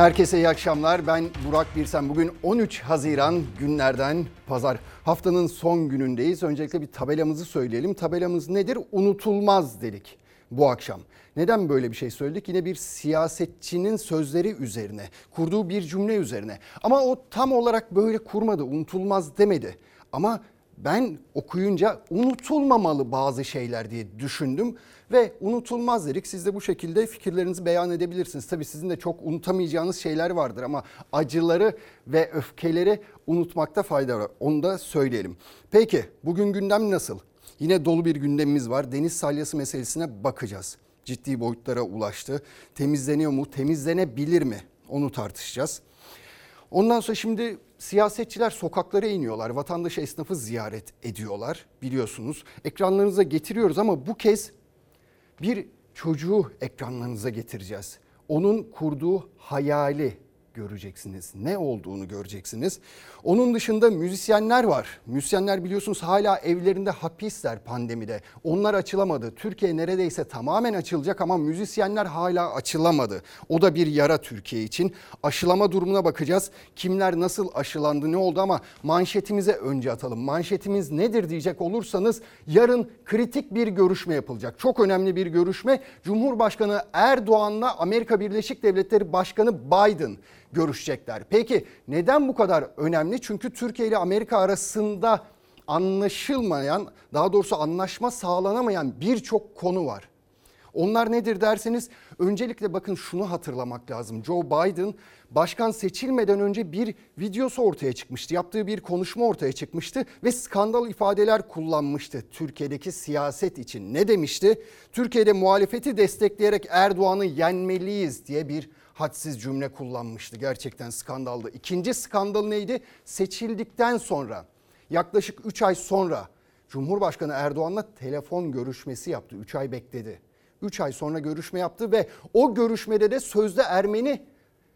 Herkese iyi akşamlar. Ben Burak Birsen. Bugün 13 Haziran günlerden pazar. Haftanın son günündeyiz. Öncelikle bir tabelamızı söyleyelim. Tabelamız nedir? Unutulmaz dedik bu akşam. Neden böyle bir şey söyledik? Yine bir siyasetçinin sözleri üzerine, kurduğu bir cümle üzerine. Ama o tam olarak böyle kurmadı, unutulmaz demedi. Ama ben okuyunca unutulmamalı bazı şeyler diye düşündüm ve unutulmaz dedik. Siz de bu şekilde fikirlerinizi beyan edebilirsiniz. Tabii sizin de çok unutamayacağınız şeyler vardır ama acıları ve öfkeleri unutmakta fayda var. Onu da söyleyelim. Peki bugün gündem nasıl? Yine dolu bir gündemimiz var. Deniz salyası meselesine bakacağız. Ciddi boyutlara ulaştı. Temizleniyor mu? Temizlenebilir mi? Onu tartışacağız. Ondan sonra şimdi siyasetçiler sokaklara iniyorlar. Vatandaş esnafı ziyaret ediyorlar biliyorsunuz. Ekranlarınıza getiriyoruz ama bu kez bir çocuğu ekranlarınıza getireceğiz. Onun kurduğu hayali göreceksiniz. Ne olduğunu göreceksiniz. Onun dışında müzisyenler var. Müzisyenler biliyorsunuz hala evlerinde hapisler pandemide. Onlar açılamadı. Türkiye neredeyse tamamen açılacak ama müzisyenler hala açılamadı. O da bir yara Türkiye için. Aşılama durumuna bakacağız. Kimler nasıl aşılandı ne oldu ama manşetimize önce atalım. Manşetimiz nedir diyecek olursanız yarın kritik bir görüşme yapılacak. Çok önemli bir görüşme. Cumhurbaşkanı Erdoğan'la Amerika Birleşik Devletleri Başkanı Biden görüşecekler. Peki neden bu kadar önemli? Çünkü Türkiye ile Amerika arasında anlaşılmayan, daha doğrusu anlaşma sağlanamayan birçok konu var. Onlar nedir derseniz öncelikle bakın şunu hatırlamak lazım. Joe Biden başkan seçilmeden önce bir videosu ortaya çıkmıştı. Yaptığı bir konuşma ortaya çıkmıştı ve skandal ifadeler kullanmıştı Türkiye'deki siyaset için. Ne demişti? Türkiye'de muhalefeti destekleyerek Erdoğan'ı yenmeliyiz diye bir hadsiz cümle kullanmıştı. Gerçekten skandaldı. İkinci skandal neydi? Seçildikten sonra yaklaşık 3 ay sonra Cumhurbaşkanı Erdoğan'la telefon görüşmesi yaptı. 3 ay bekledi. 3 ay sonra görüşme yaptı ve o görüşmede de sözde Ermeni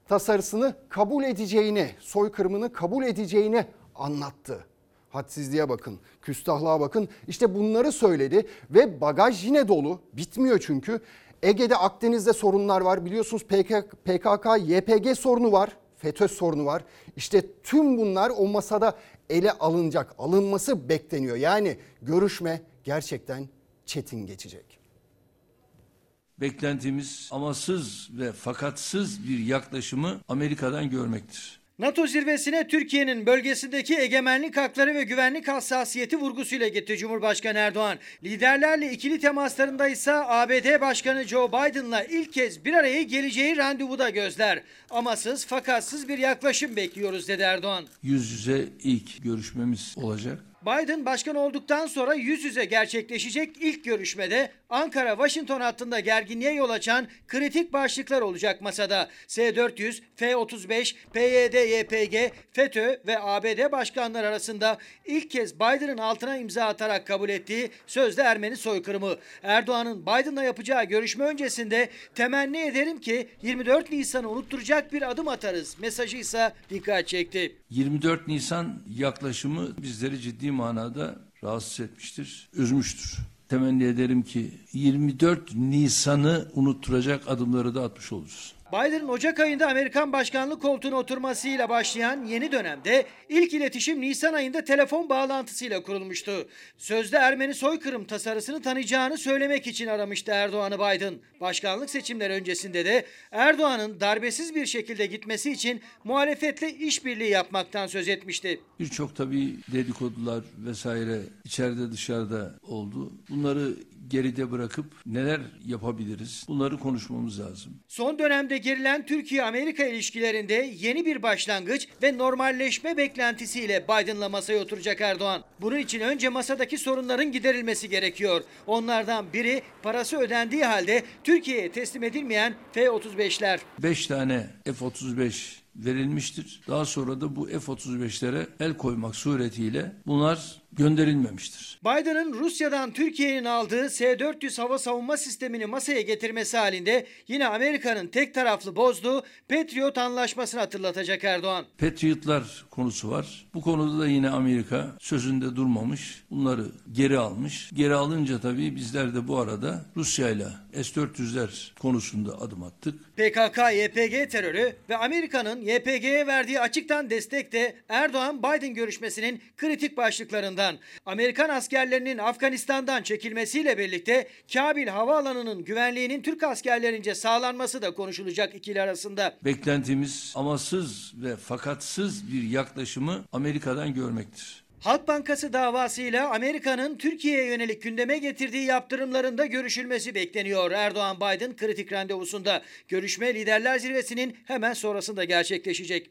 tasarısını kabul edeceğini, soykırımını kabul edeceğini anlattı. Hadsizliğe bakın, küstahlığa bakın. İşte bunları söyledi ve bagaj yine dolu. Bitmiyor çünkü. Ege'de Akdeniz'de sorunlar var. Biliyorsunuz PKK, YPG sorunu var. FETÖ sorunu var. İşte tüm bunlar o masada ele alınacak. Alınması bekleniyor. Yani görüşme gerçekten çetin geçecek. Beklentimiz amasız ve fakatsız bir yaklaşımı Amerika'dan görmektir. NATO zirvesine Türkiye'nin bölgesindeki egemenlik hakları ve güvenlik hassasiyeti vurgusuyla gitti Cumhurbaşkanı Erdoğan. Liderlerle ikili temaslarında ise ABD Başkanı Joe Biden'la ilk kez bir araya geleceği randevuda gözler. Amasız fakatsız bir yaklaşım bekliyoruz dedi Erdoğan. Yüz yüze ilk görüşmemiz olacak. Biden başkan olduktan sonra yüz yüze gerçekleşecek ilk görüşmede Ankara-Washington hattında gerginliğe yol açan kritik başlıklar olacak masada. S-400, F-35, PYD-YPG, FETÖ ve ABD başkanları arasında ilk kez Biden'ın altına imza atarak kabul ettiği sözde Ermeni soykırımı. Erdoğan'ın Biden'la yapacağı görüşme öncesinde temenni ederim ki 24 Nisan'ı unutturacak bir adım atarız mesajı ise dikkat çekti. 24 Nisan yaklaşımı bizleri ciddi manada rahatsız etmiştir, üzmüştür. Temenni ederim ki 24 Nisan'ı unutturacak adımları da atmış oluruz. Biden'ın Ocak ayında Amerikan başkanlık koltuğuna oturmasıyla başlayan yeni dönemde ilk iletişim Nisan ayında telefon bağlantısıyla kurulmuştu. Sözde Ermeni soykırım tasarısını tanıyacağını söylemek için aramıştı Erdoğan'ı Biden. Başkanlık seçimleri öncesinde de Erdoğan'ın darbesiz bir şekilde gitmesi için muhalefetle işbirliği yapmaktan söz etmişti. Birçok tabii dedikodular vesaire içeride dışarıda oldu. Bunları geride bırakıp neler yapabiliriz? Bunları konuşmamız lazım. Son dönemde gerilen Türkiye-Amerika ilişkilerinde yeni bir başlangıç ve normalleşme beklentisiyle Biden'la masaya oturacak Erdoğan. Bunun için önce masadaki sorunların giderilmesi gerekiyor. Onlardan biri parası ödendiği halde Türkiye'ye teslim edilmeyen F-35'ler. 5 tane F-35 verilmiştir. Daha sonra da bu F-35'lere el koymak suretiyle bunlar gönderilmemiştir. Biden'ın Rusya'dan Türkiye'nin aldığı S-400 hava savunma sistemini masaya getirmesi halinde yine Amerika'nın tek taraflı bozduğu Patriot anlaşmasını hatırlatacak Erdoğan. Patriotlar konusu var. Bu konuda da yine Amerika sözünde durmamış. Bunları geri almış. Geri alınca tabii bizler de bu arada Rusya ile S-400'ler konusunda adım attık. PKK-YPG terörü ve Amerika'nın YPG'ye verdiği açıktan destek de Erdoğan-Biden görüşmesinin kritik başlıklarından. Amerikan askerlerinin Afganistan'dan çekilmesiyle birlikte Kabil Havaalanı'nın güvenliğinin Türk askerlerince sağlanması da konuşulacak ikili arasında. Beklentimiz amasız ve fakatsız bir yaklaşımı Amerika'dan görmektir. Halk Bankası davasıyla Amerika'nın Türkiye'ye yönelik gündeme getirdiği yaptırımların da görüşülmesi bekleniyor. Erdoğan-Biden kritik randevusunda. Görüşme liderler zirvesinin hemen sonrasında gerçekleşecek.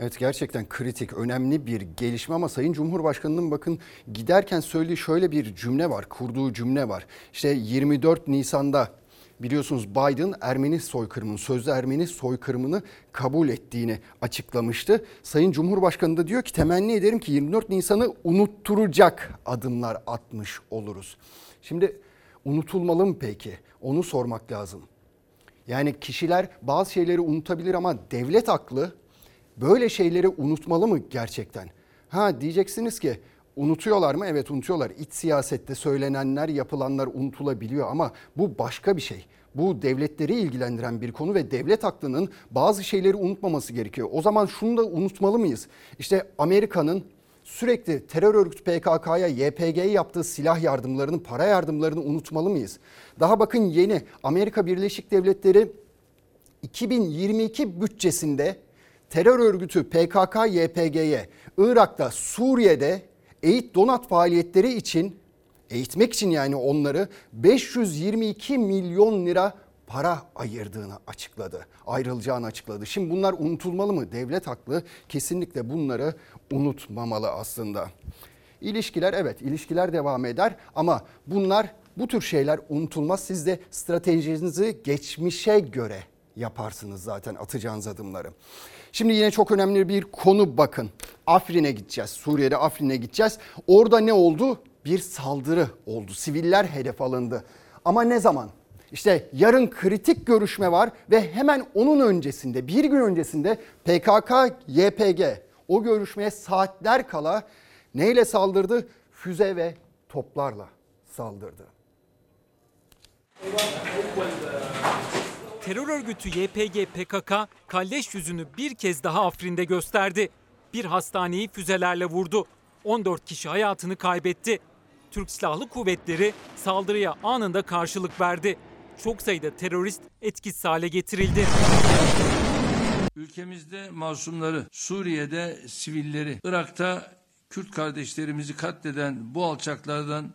Evet gerçekten kritik, önemli bir gelişme ama Sayın Cumhurbaşkanı'nın bakın giderken söylediği şöyle bir cümle var, kurduğu cümle var. İşte 24 Nisan'da biliyorsunuz Biden Ermeni soykırımını, sözde Ermeni soykırımını kabul ettiğini açıklamıştı. Sayın Cumhurbaşkanı da diyor ki temenni ederim ki 24 Nisan'ı unutturacak adımlar atmış oluruz. Şimdi unutulmalı mı peki? Onu sormak lazım. Yani kişiler bazı şeyleri unutabilir ama devlet aklı böyle şeyleri unutmalı mı gerçekten? Ha diyeceksiniz ki unutuyorlar mı? Evet unutuyorlar. İç siyasette söylenenler, yapılanlar unutulabiliyor ama bu başka bir şey. Bu devletleri ilgilendiren bir konu ve devlet aklının bazı şeyleri unutmaması gerekiyor. O zaman şunu da unutmalı mıyız? İşte Amerika'nın sürekli terör örgütü PKK'ya, YPG'ye yaptığı silah yardımlarını, para yardımlarını unutmalı mıyız? Daha bakın yeni Amerika Birleşik Devletleri 2022 bütçesinde terör örgütü PKK, YPG'ye Irak'ta, Suriye'de eğit donat faaliyetleri için eğitmek için yani onları 522 milyon lira para ayırdığını açıkladı. Ayrılacağını açıkladı. Şimdi bunlar unutulmalı mı? Devlet haklı. Kesinlikle bunları unutmamalı aslında. İlişkiler evet ilişkiler devam eder ama bunlar bu tür şeyler unutulmaz. Siz de stratejinizi geçmişe göre yaparsınız zaten atacağınız adımları. Şimdi yine çok önemli bir konu bakın. Afrin'e gideceğiz. Suriye'de Afrin'e gideceğiz. Orada ne oldu? Bir saldırı oldu. Siviller hedef alındı. Ama ne zaman? İşte yarın kritik görüşme var ve hemen onun öncesinde bir gün öncesinde PKK YPG o görüşmeye saatler kala neyle saldırdı? Füze ve toplarla saldırdı. Terör örgütü YPG PKK kalleş yüzünü bir kez daha Afrin'de gösterdi. Bir hastaneyi füzelerle vurdu. 14 kişi hayatını kaybetti. Türk Silahlı Kuvvetleri saldırıya anında karşılık verdi. Çok sayıda terörist etkisiz hale getirildi. Ülkemizde masumları, Suriye'de sivilleri, Irak'ta Kürt kardeşlerimizi katleden bu alçaklardan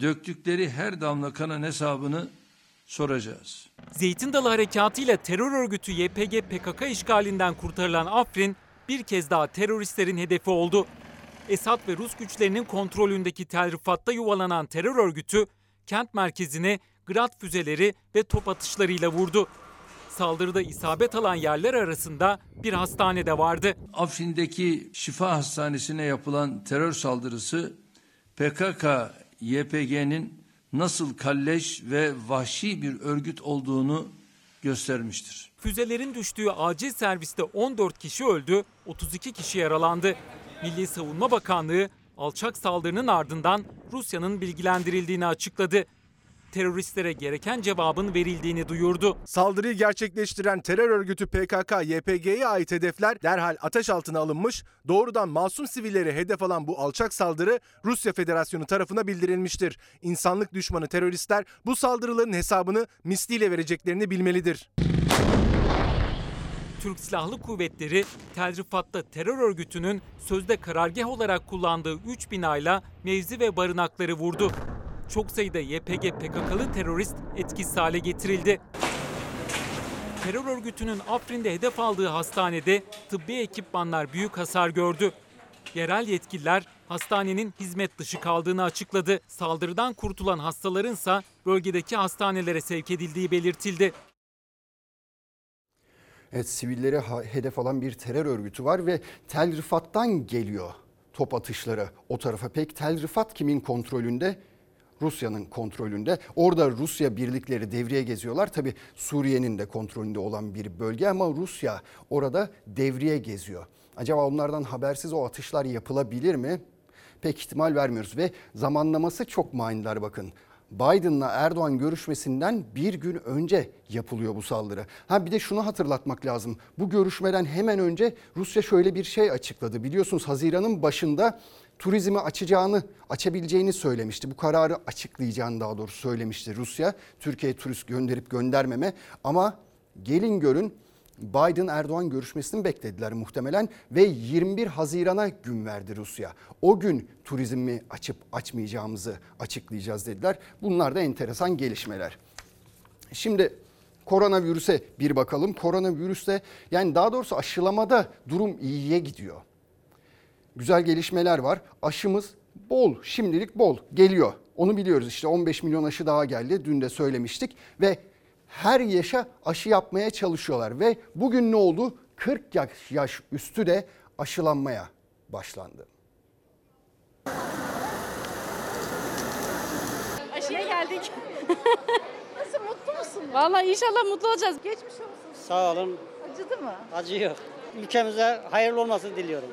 döktükleri her damla kanın hesabını soracağız. Zeytin Dalı Harekatı ile terör örgütü YPG PKK işgalinden kurtarılan Afrin bir kez daha teröristlerin hedefi oldu. Esad ve Rus güçlerinin kontrolündeki Tel Rifat'ta yuvalanan terör örgütü kent merkezine grad füzeleri ve top atışlarıyla vurdu. Saldırıda isabet alan yerler arasında bir hastane de vardı. Afrin'deki Şifa Hastanesi'ne yapılan terör saldırısı PKK YPG'nin nasıl kalleş ve vahşi bir örgüt olduğunu göstermiştir. Füzelerin düştüğü acil serviste 14 kişi öldü, 32 kişi yaralandı. Milli Savunma Bakanlığı alçak saldırının ardından Rusya'nın bilgilendirildiğini açıkladı. Teröristlere gereken cevabın verildiğini duyurdu. Saldırıyı gerçekleştiren terör örgütü PKK, YPG'ye ait hedefler derhal ateş altına alınmış, doğrudan masum sivilleri hedef alan bu alçak saldırı Rusya Federasyonu tarafına bildirilmiştir. İnsanlık düşmanı teröristler bu saldırıların hesabını misliyle vereceklerini bilmelidir. Türk Silahlı Kuvvetleri Tel Rifat'ta terör örgütünün sözde karargah olarak kullandığı 3 binayla mevzi ve barınakları vurdu. Çok sayıda YPG PKK'lı terörist etkisiz hale getirildi. Terör örgütünün Afrin'de hedef aldığı hastanede tıbbi ekipmanlar büyük hasar gördü. Yerel yetkililer hastanenin hizmet dışı kaldığını açıkladı. Saldırıdan kurtulan hastalarınsa bölgedeki hastanelere sevk edildiği belirtildi. Evet sivilleri hedef alan bir terör örgütü var ve Tel Rifat'tan geliyor top atışları o tarafa. Pek Tel Rifat kimin kontrolünde? Rusya'nın kontrolünde. Orada Rusya birlikleri devreye geziyorlar. Tabi Suriye'nin de kontrolünde olan bir bölge ama Rusya orada devriye geziyor. Acaba onlardan habersiz o atışlar yapılabilir mi? Pek ihtimal vermiyoruz ve zamanlaması çok manidar bakın. Biden'la Erdoğan görüşmesinden bir gün önce yapılıyor bu saldırı. Ha bir de şunu hatırlatmak lazım. Bu görüşmeden hemen önce Rusya şöyle bir şey açıkladı. Biliyorsunuz Haziran'ın başında turizmi açacağını, açabileceğini söylemişti. Bu kararı açıklayacağını daha doğrusu söylemişti Rusya. Türkiye'ye turist gönderip göndermeme ama gelin görün Biden Erdoğan görüşmesini beklediler muhtemelen ve 21 Haziran'a gün verdi Rusya. O gün turizmi açıp açmayacağımızı açıklayacağız dediler. Bunlar da enteresan gelişmeler. Şimdi koronavirüse bir bakalım. Koronavirüste yani daha doğrusu aşılamada durum iyiye gidiyor. Güzel gelişmeler var. Aşımız bol, şimdilik bol geliyor. Onu biliyoruz işte 15 milyon aşı daha geldi. Dün de söylemiştik ve her yaşa aşı yapmaya çalışıyorlar ve bugün ne oldu? 40 yaş, yaş üstü de aşılanmaya başlandı. Aşıya geldik. Nasıl mutlu musun? Vallahi inşallah mutlu olacağız. Geçmiş olsun. Sağ olun. Acıdı mı? Acıyor. Ülkemize hayırlı olmasını diliyorum.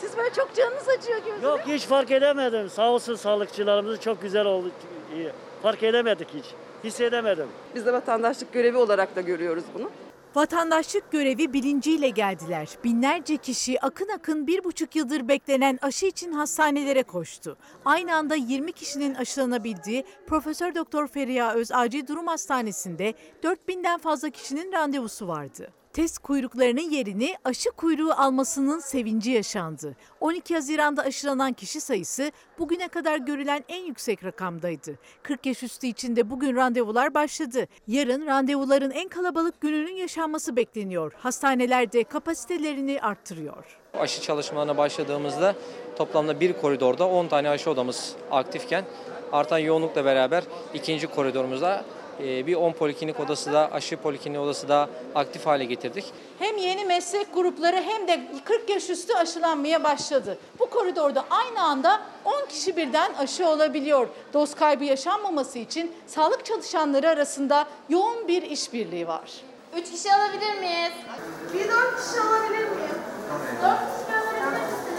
Siz böyle çok canınız acıyor gözüm. Yok hiç fark edemedim. Sağ olsun sağlıkçılarımız çok güzel oldu. İyi. Fark edemedik hiç. Hissedemedim. Biz de vatandaşlık görevi olarak da görüyoruz bunu. Vatandaşlık görevi bilinciyle geldiler. Binlerce kişi akın akın bir buçuk yıldır beklenen aşı için hastanelere koştu. Aynı anda 20 kişinin aşılanabildiği Profesör Doktor Feriha Öz Acil Durum Hastanesi'nde 4000'den fazla kişinin randevusu vardı. Test kuyruklarının yerini aşı kuyruğu almasının sevinci yaşandı. 12 Haziran'da aşılanan kişi sayısı bugüne kadar görülen en yüksek rakamdaydı. 40 yaş üstü için de bugün randevular başladı. Yarın randevuların en kalabalık gününün yaşanması bekleniyor. Hastaneler de kapasitelerini arttırıyor. Aşı çalışmalarına başladığımızda toplamda bir koridorda 10 tane aşı odamız aktifken artan yoğunlukla beraber ikinci koridorumuzda bir 10 poliklinik odası da aşı poliklinik odası da aktif hale getirdik. Hem yeni meslek grupları hem de 40 yaş üstü aşılanmaya başladı. Bu koridorda aynı anda 10 kişi birden aşı olabiliyor. Doz kaybı yaşanmaması için sağlık çalışanları arasında yoğun bir işbirliği var. 3 kişi alabilir miyiz? Bir 4 kişi alabilir miyim? 4 kişi alabilir misiniz?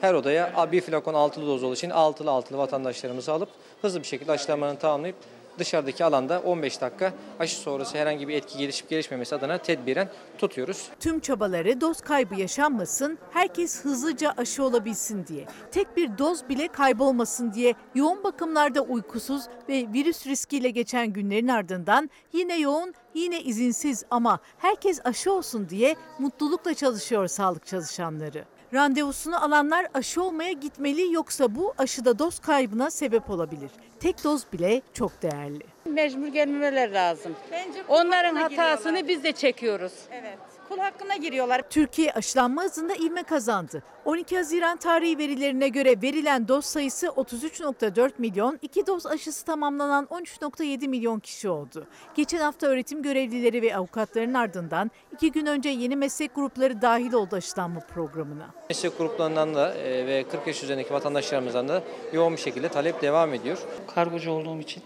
Her odaya bir flakon altılı doz olduğu için altılı altılı vatandaşlarımızı alıp hızlı bir şekilde aşılamalarını tamamlayıp dışarıdaki alanda 15 dakika aşı sonrası herhangi bir etki gelişip gelişmemesi adına tedbiren tutuyoruz. Tüm çabaları doz kaybı yaşanmasın, herkes hızlıca aşı olabilsin diye. Tek bir doz bile kaybolmasın diye yoğun bakımlarda uykusuz ve virüs riskiyle geçen günlerin ardından yine yoğun, yine izinsiz ama herkes aşı olsun diye mutlulukla çalışıyor sağlık çalışanları. Randevusunu alanlar aşı olmaya gitmeli yoksa bu aşıda doz kaybına sebep olabilir. Tek doz bile çok değerli. Mecbur gelmemeler lazım. Bence Onların hatasını biz de çekiyoruz. Evet. Kul hakkına giriyorlar. Türkiye aşılanma hızında ivme kazandı. 12 Haziran tarihi verilerine göre verilen doz sayısı 33.4 milyon, 2 doz aşısı tamamlanan 13.7 milyon kişi oldu. Geçen hafta öğretim görevlileri ve avukatların ardından iki gün önce yeni meslek grupları dahil oldu aşılanma programına. Meslek gruplarından da e, ve 40 yaş üzerindeki vatandaşlarımızdan da yoğun bir şekilde talep devam ediyor. Kargocu olduğum için.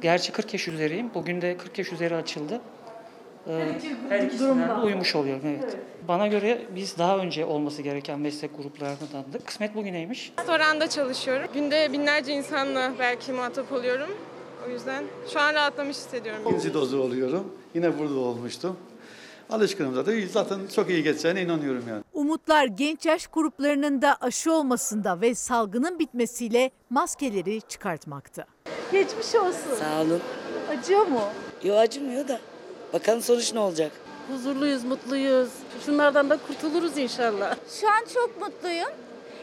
Gerçi 40 yaş üzeriyim. Bugün de 40 yaş üzeri açıldı. Ee, Her ikisinden de uymuş oluyorum evet. Bana göre biz daha önce olması gereken meslek gruplarındandık. Kısmet bugüneymiş. Restoranda çalışıyorum. Günde binlerce insanla belki muhatap oluyorum. O yüzden şu an rahatlamış hissediyorum. İkinci dozu oluyorum. Yine burada olmuştum. Alışkınım zaten. Zaten çok iyi geçeceğine inanıyorum yani. Umutlar genç yaş gruplarının da aşı olmasında ve salgının bitmesiyle maskeleri çıkartmakta. Geçmiş olsun. Sağ olun. Acıyor mu? Yok acımıyor da. Bakalım sonuç ne olacak? Huzurluyuz, mutluyuz. Şunlardan da kurtuluruz inşallah. Şu an çok mutluyum.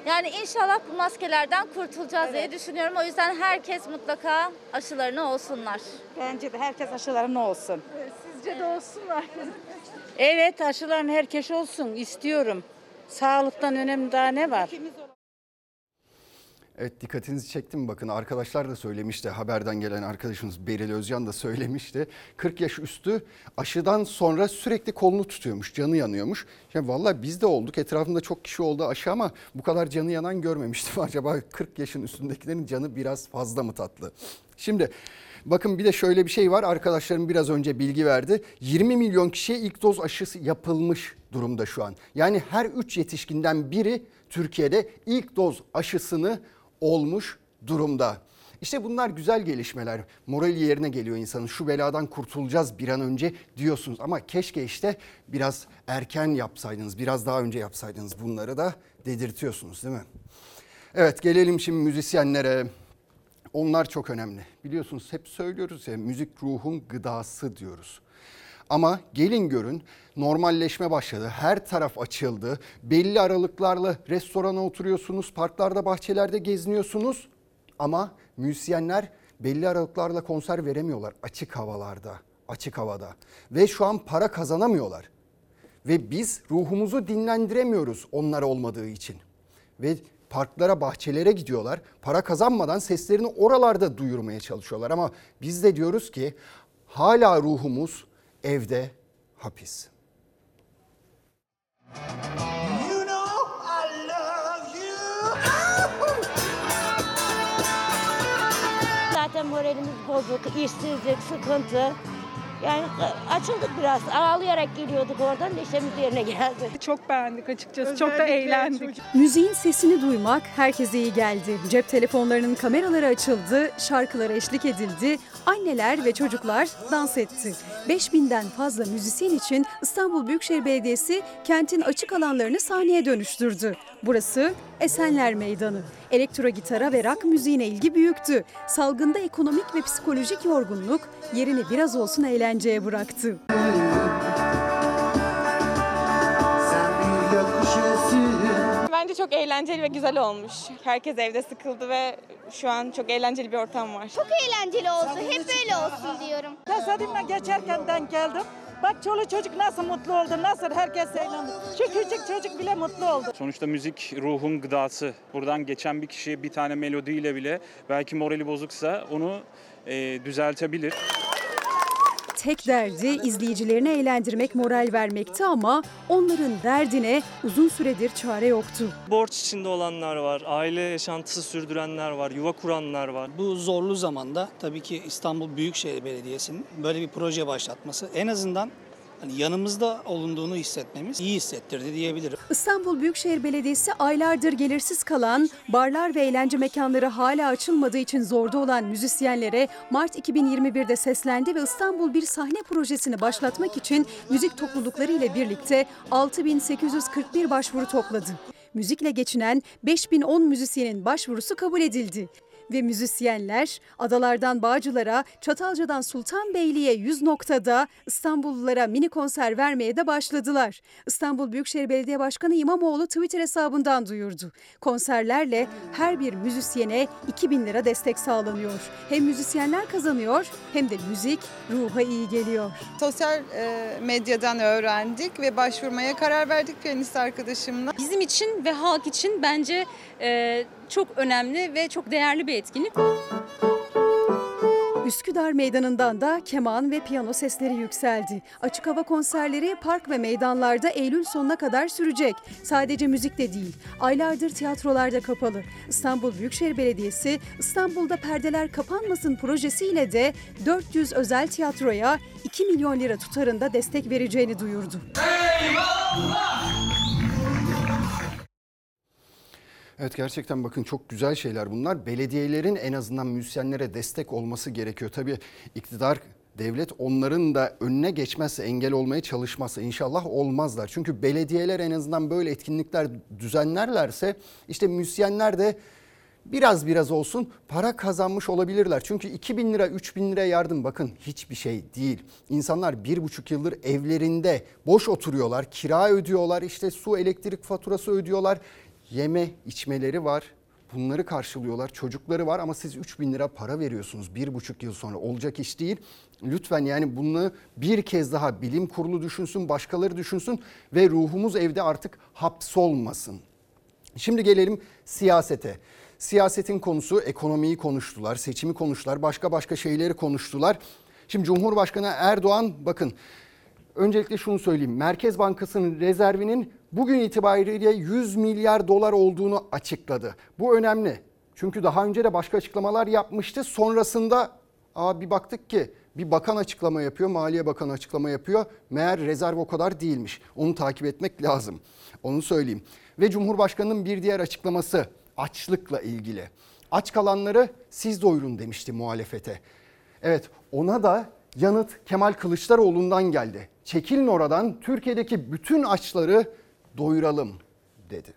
Yani inşallah bu maskelerden kurtulacağız diye düşünüyorum. O yüzden herkes mutlaka aşılarını olsunlar. Bence de herkes aşılarını olsun. Sizce de olsunlar. Evet aşıların herkes olsun istiyorum. Sağlıktan önemli daha ne var? Evet dikkatinizi çektim bakın arkadaşlar da söylemişti haberden gelen arkadaşımız Beril Özcan da söylemişti. 40 yaş üstü aşıdan sonra sürekli kolunu tutuyormuş canı yanıyormuş. Yani vallahi biz de olduk etrafımda çok kişi oldu aşı ama bu kadar canı yanan görmemiştim. Acaba 40 yaşın üstündekilerin canı biraz fazla mı tatlı? Şimdi Bakın bir de şöyle bir şey var arkadaşlarım biraz önce bilgi verdi. 20 milyon kişiye ilk doz aşısı yapılmış durumda şu an. Yani her 3 yetişkinden biri Türkiye'de ilk doz aşısını olmuş durumda. İşte bunlar güzel gelişmeler. Morali yerine geliyor insanın. Şu beladan kurtulacağız bir an önce diyorsunuz. Ama keşke işte biraz erken yapsaydınız, biraz daha önce yapsaydınız bunları da dedirtiyorsunuz değil mi? Evet gelelim şimdi müzisyenlere. Onlar çok önemli. Biliyorsunuz hep söylüyoruz ya müzik ruhun gıdası diyoruz. Ama gelin görün normalleşme başladı. Her taraf açıldı. Belli aralıklarla restorana oturuyorsunuz, parklarda, bahçelerde geziniyorsunuz. Ama müzisyenler belli aralıklarla konser veremiyorlar açık havalarda, açık havada. Ve şu an para kazanamıyorlar. Ve biz ruhumuzu dinlendiremiyoruz onlar olmadığı için. Ve parklara, bahçelere gidiyorlar. Para kazanmadan seslerini oralarda duyurmaya çalışıyorlar. Ama biz de diyoruz ki hala ruhumuz evde hapis. Zaten moralimiz bozuk, işsizlik, sıkıntı. Yani açıldık biraz. Ağlayarak geliyorduk oradan neşemiz yerine geldi. Çok beğendik açıkçası. Çok da eğlendik. Müziğin sesini duymak herkese iyi geldi. Cep telefonlarının kameraları açıldı, şarkılara eşlik edildi, anneler ve çocuklar dans etti. 5000'den fazla müzisyen için İstanbul Büyükşehir Belediyesi kentin açık alanlarını sahneye dönüştürdü. Burası Esenler Meydanı. Elektro gitara ve rock müziğine ilgi büyüktü. Salgında ekonomik ve psikolojik yorgunluk yerini biraz olsun eğlenceye bıraktı. Bence çok eğlenceli ve güzel olmuş. Herkes evde sıkıldı ve şu an çok eğlenceli bir ortam var. Çok eğlenceli oldu. Hep böyle olsun diyorum. Tesadüfen geçerken denk geldim. Bak çoluk çocuk nasıl mutlu oldu, nasıl herkes eğlendi. Şu küçük çocuk bile mutlu oldu. Sonuçta müzik ruhun gıdası. Buradan geçen bir kişi bir tane melodiyle bile belki morali bozuksa onu e, düzeltebilir. Tek derdi izleyicilerini eğlendirmek, moral vermekti ama onların derdine uzun süredir çare yoktu. Borç içinde olanlar var, aile yaşantısı sürdürenler var, yuva kuranlar var. Bu zorlu zamanda tabii ki İstanbul Büyükşehir Belediyesi'nin böyle bir proje başlatması en azından hani yanımızda olunduğunu hissetmemiz iyi hissettirdi diyebilirim. İstanbul Büyükşehir Belediyesi aylardır gelirsiz kalan, barlar ve eğlence mekanları hala açılmadığı için zorda olan müzisyenlere Mart 2021'de seslendi ve İstanbul bir sahne projesini başlatmak için müzik toplulukları ile birlikte 6841 başvuru topladı. Müzikle geçinen 5010 müzisyenin başvurusu kabul edildi ve müzisyenler adalardan Bağcılar'a, Çatalca'dan Sultanbeyli'ye 100 noktada İstanbullulara mini konser vermeye de başladılar. İstanbul Büyükşehir Belediye Başkanı İmamoğlu Twitter hesabından duyurdu. Konserlerle her bir müzisyene 2000 lira destek sağlanıyor. Hem müzisyenler kazanıyor hem de müzik ruha iyi geliyor. Sosyal e, medyadan öğrendik ve başvurmaya karar verdik piyanist arkadaşımla. Bizim için ve halk için bence e, çok önemli ve çok değerli bir etkinlik. Üsküdar Meydanı'ndan da keman ve piyano sesleri yükseldi. Açık hava konserleri park ve meydanlarda Eylül sonuna kadar sürecek. Sadece müzik de değil, aylardır tiyatrolarda kapalı. İstanbul Büyükşehir Belediyesi İstanbul'da perdeler kapanmasın projesiyle de 400 özel tiyatroya 2 milyon lira tutarında destek vereceğini duyurdu. Evet gerçekten bakın çok güzel şeyler bunlar. Belediyelerin en azından müzisyenlere destek olması gerekiyor. Tabii iktidar devlet onların da önüne geçmezse engel olmaya çalışmazsa inşallah olmazlar. Çünkü belediyeler en azından böyle etkinlikler düzenlerlerse işte müzisyenler de biraz biraz olsun para kazanmış olabilirler. Çünkü 2000 lira 3000 lira yardım bakın hiçbir şey değil. İnsanlar bir buçuk yıldır evlerinde boş oturuyorlar, kira ödüyorlar, işte su elektrik faturası ödüyorlar. Yeme içmeleri var. Bunları karşılıyorlar. Çocukları var ama siz 3 bin lira para veriyorsunuz bir buçuk yıl sonra. Olacak iş değil. Lütfen yani bunu bir kez daha bilim kurulu düşünsün, başkaları düşünsün ve ruhumuz evde artık hapsolmasın. Şimdi gelelim siyasete. Siyasetin konusu ekonomiyi konuştular, seçimi konuştular, başka başka şeyleri konuştular. Şimdi Cumhurbaşkanı Erdoğan bakın öncelikle şunu söyleyeyim. Merkez Bankası'nın rezervinin bugün itibariyle 100 milyar dolar olduğunu açıkladı. Bu önemli. Çünkü daha önce de başka açıklamalar yapmıştı. Sonrasında aa, bir baktık ki bir bakan açıklama yapıyor, Maliye Bakanı açıklama yapıyor. Meğer rezerv o kadar değilmiş. Onu takip etmek lazım. Onu söyleyeyim. Ve Cumhurbaşkanı'nın bir diğer açıklaması açlıkla ilgili. Aç kalanları siz doyurun demişti muhalefete. Evet ona da yanıt Kemal Kılıçdaroğlu'ndan geldi. Çekilin oradan Türkiye'deki bütün açları doyuralım dedi.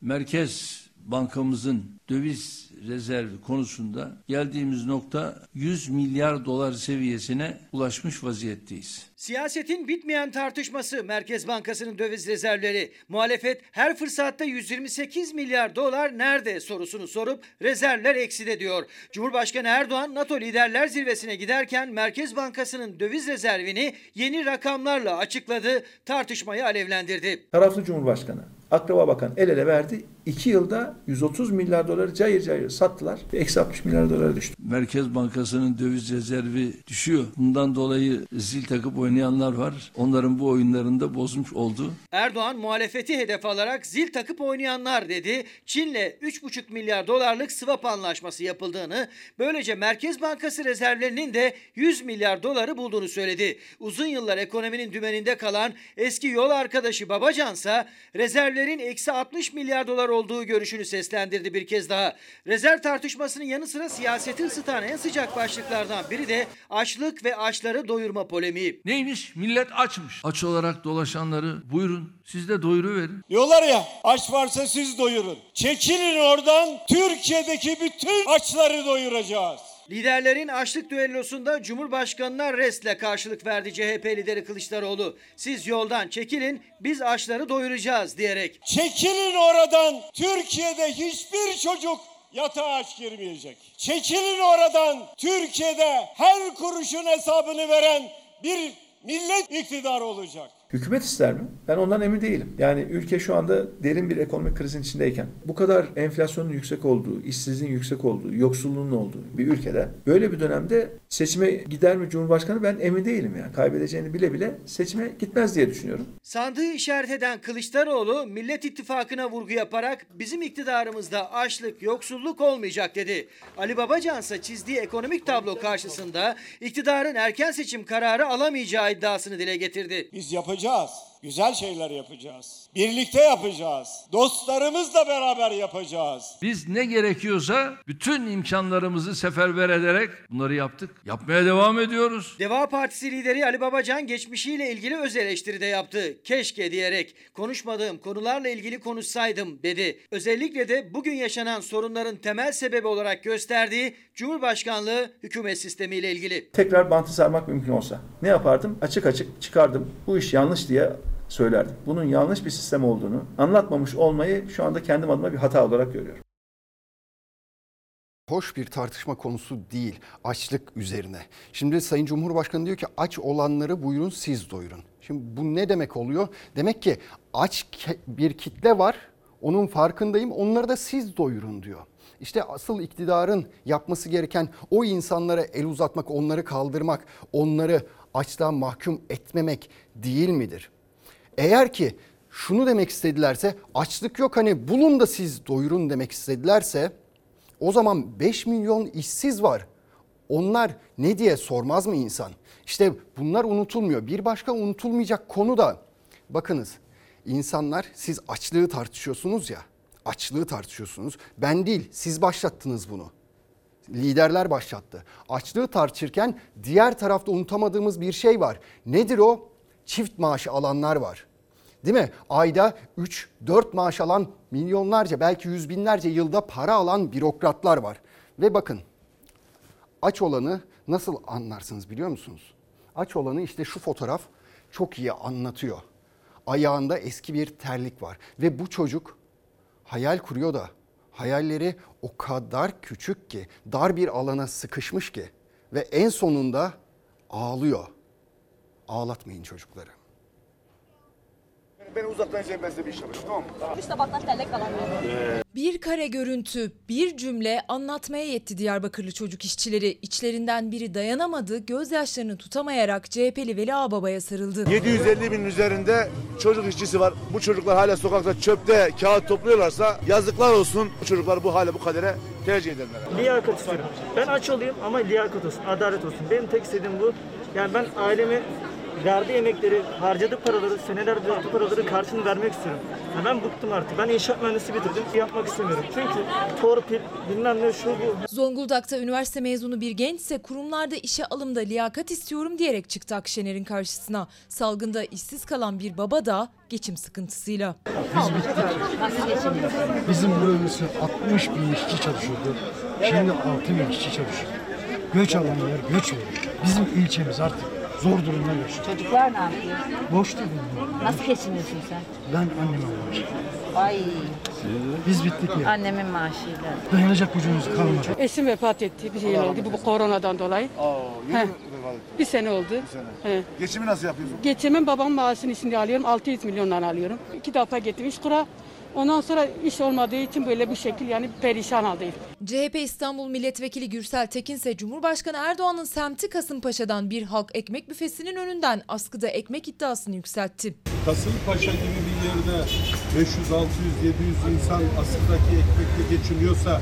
Merkez Bankamızın döviz rezervi konusunda geldiğimiz nokta 100 milyar dolar seviyesine ulaşmış vaziyetteyiz. Siyasetin bitmeyen tartışması Merkez Bankası'nın döviz rezervleri. Muhalefet her fırsatta 128 milyar dolar nerede sorusunu sorup rezervler ekside diyor. Cumhurbaşkanı Erdoğan NATO liderler zirvesine giderken Merkez Bankası'nın döviz rezervini yeni rakamlarla açıkladı, tartışmayı alevlendirdi. Taraflı Cumhurbaşkanı, Akraba Bakan el ele verdi. 2 yılda 130 milyar doları cayır cayır sattılar ve eksi 60 milyar dolara düştü. Merkez Bankası'nın döviz rezervi düşüyor. Bundan dolayı zil takıp oynayanlar var. Onların bu oyunlarında bozmuş oldu. Erdoğan muhalefeti hedef alarak zil takıp oynayanlar dedi. Çin'le 3,5 milyar dolarlık swap anlaşması yapıldığını, böylece Merkez Bankası rezervlerinin de 100 milyar doları bulduğunu söyledi. Uzun yıllar ekonominin dümeninde kalan eski yol arkadaşı Babacansa rezervlerin eksi 60 milyar dolar olduğu görüşünü seslendirdi bir kez daha. Rezerv tartışmasının yanı sıra siyaseti ısıtan en sıcak başlıklardan biri de açlık ve açları doyurma polemiği. Neymiş? Millet açmış. Aç olarak dolaşanları buyurun siz de doyuruverin. Diyorlar ya aç varsa siz doyurun. Çekilin oradan Türkiye'deki bütün açları doyuracağız. Liderlerin açlık düellosunda Cumhurbaşkanı'na restle karşılık verdi CHP lideri Kılıçdaroğlu. Siz yoldan çekilin biz açları doyuracağız diyerek. Çekilin oradan Türkiye'de hiçbir çocuk yatağa aç girmeyecek. Çekilin oradan Türkiye'de her kuruşun hesabını veren bir millet iktidar olacak. Hükümet ister mi? Ben ondan emin değilim. Yani ülke şu anda derin bir ekonomik krizin içindeyken bu kadar enflasyonun yüksek olduğu, işsizliğin yüksek olduğu, yoksulluğun olduğu bir ülkede böyle bir dönemde seçime gider mi Cumhurbaşkanı ben emin değilim yani. Kaybedeceğini bile bile seçime gitmez diye düşünüyorum. Sandığı işaret eden Kılıçdaroğlu Millet İttifakı'na vurgu yaparak bizim iktidarımızda açlık, yoksulluk olmayacak dedi. Ali Babacan ise çizdiği ekonomik tablo karşısında iktidarın erken seçim kararı alamayacağı iddiasını dile getirdi. Biz yapacağız. rejoice Güzel şeyler yapacağız. Birlikte yapacağız. Dostlarımızla beraber yapacağız. Biz ne gerekiyorsa bütün imkanlarımızı seferber ederek bunları yaptık. Yapmaya devam ediyoruz. Deva Partisi lideri Ali Babacan geçmişiyle ilgili öz eleştiri de yaptı. Keşke diyerek konuşmadığım konularla ilgili konuşsaydım dedi. Özellikle de bugün yaşanan sorunların temel sebebi olarak gösterdiği Cumhurbaşkanlığı hükümet sistemiyle ilgili. Tekrar bantı sarmak mümkün olsa ne yapardım? Açık açık çıkardım. Bu iş yanlış diye söylerdim. Bunun yanlış bir sistem olduğunu anlatmamış olmayı şu anda kendim adıma bir hata olarak görüyorum. Hoş bir tartışma konusu değil açlık üzerine. Şimdi Sayın Cumhurbaşkanı diyor ki aç olanları buyurun siz doyurun. Şimdi bu ne demek oluyor? Demek ki aç bir kitle var onun farkındayım onları da siz doyurun diyor. İşte asıl iktidarın yapması gereken o insanlara el uzatmak, onları kaldırmak, onları açlığa mahkum etmemek değil midir? Eğer ki şunu demek istedilerse açlık yok hani bulun da siz doyurun demek istedilerse o zaman 5 milyon işsiz var. Onlar ne diye sormaz mı insan? İşte bunlar unutulmuyor. Bir başka unutulmayacak konu da bakınız insanlar siz açlığı tartışıyorsunuz ya. Açlığı tartışıyorsunuz. Ben değil siz başlattınız bunu. Liderler başlattı. Açlığı tartışırken diğer tarafta unutamadığımız bir şey var. Nedir o? Çift maaşı alanlar var. Değil mi? Ayda 3-4 maaş alan milyonlarca belki yüz binlerce yılda para alan bürokratlar var. Ve bakın aç olanı nasıl anlarsınız biliyor musunuz? Aç olanı işte şu fotoğraf çok iyi anlatıyor. Ayağında eski bir terlik var ve bu çocuk hayal kuruyor da hayalleri o kadar küçük ki dar bir alana sıkışmış ki ve en sonunda ağlıyor. Ağlatmayın çocukları. Ben uzaktan izleyeyim ben size bir iş yapacağım tamam mı? İşte baktan tellek kalamıyor. Bir kare görüntü, bir cümle anlatmaya yetti Diyarbakırlı çocuk işçileri. İçlerinden biri dayanamadı, gözyaşlarını tutamayarak CHP'li Veli Ağbaba'ya sarıldı. 750 bin üzerinde çocuk işçisi var. Bu çocuklar hala sokakta çöpte kağıt topluyorlarsa yazıklar olsun. Bu çocuklar bu hale bu kadere tercih ederler. Liyakat istiyorum. Ben aç olayım ama liyakat olsun, adalet olsun. Benim tek istediğim bu. Yani ben ailemi verdiği emekleri, harcadığı paraları, senelerdir yaptığı paraları karşılığını vermek istiyorum. Ya ben bıktım artık. Ben inşaat mühendisi bitirdim. Yapmak istemiyorum. Çünkü torpil, bilmem ne şu bu. Zonguldak''ta üniversite mezunu bir gençse kurumlarda işe alımda liyakat istiyorum diyerek çıktı Akşener'in karşısına. Salgında işsiz kalan bir baba da geçim sıkıntısıyla. Biz bittik. Bizim burası 60 bin işçi çalışıyordu. Şimdi 6 bin işçi çalışıyor. Göç alanlar göç veriyor. Bizim ilçemiz artık zor durumda yaşıyor. Çocuklar ne yapıyor? Boş değil Nasıl geçiniyorsun sen? Ben anneme maaşı. Ay Biz bittik ya. annemin maaşıyla. Dayanacak gücümüz kalmadı. Eşim vefat etti bir yıl oldu bu koronadan dolayı. Heh. Bir sene oldu. He. Geçimi nasıl yapıyorsun? Geçimim babam maaşını içinde alıyorum. 600 milyondan alıyorum. İki defa gittim iş kura. Ondan sonra iş olmadığı için böyle bir şekil yani perişan haldeyim. CHP İstanbul Milletvekili Gürsel Tekin ise Cumhurbaşkanı Erdoğan'ın semti Kasımpaşa'dan bir halk ekmek büfesinin önünden askıda ekmek iddiasını yükseltti. Kasımpaşa gibi bir yerde 500, 600, 700 insan asıldaki ekmekle geçiniyorsa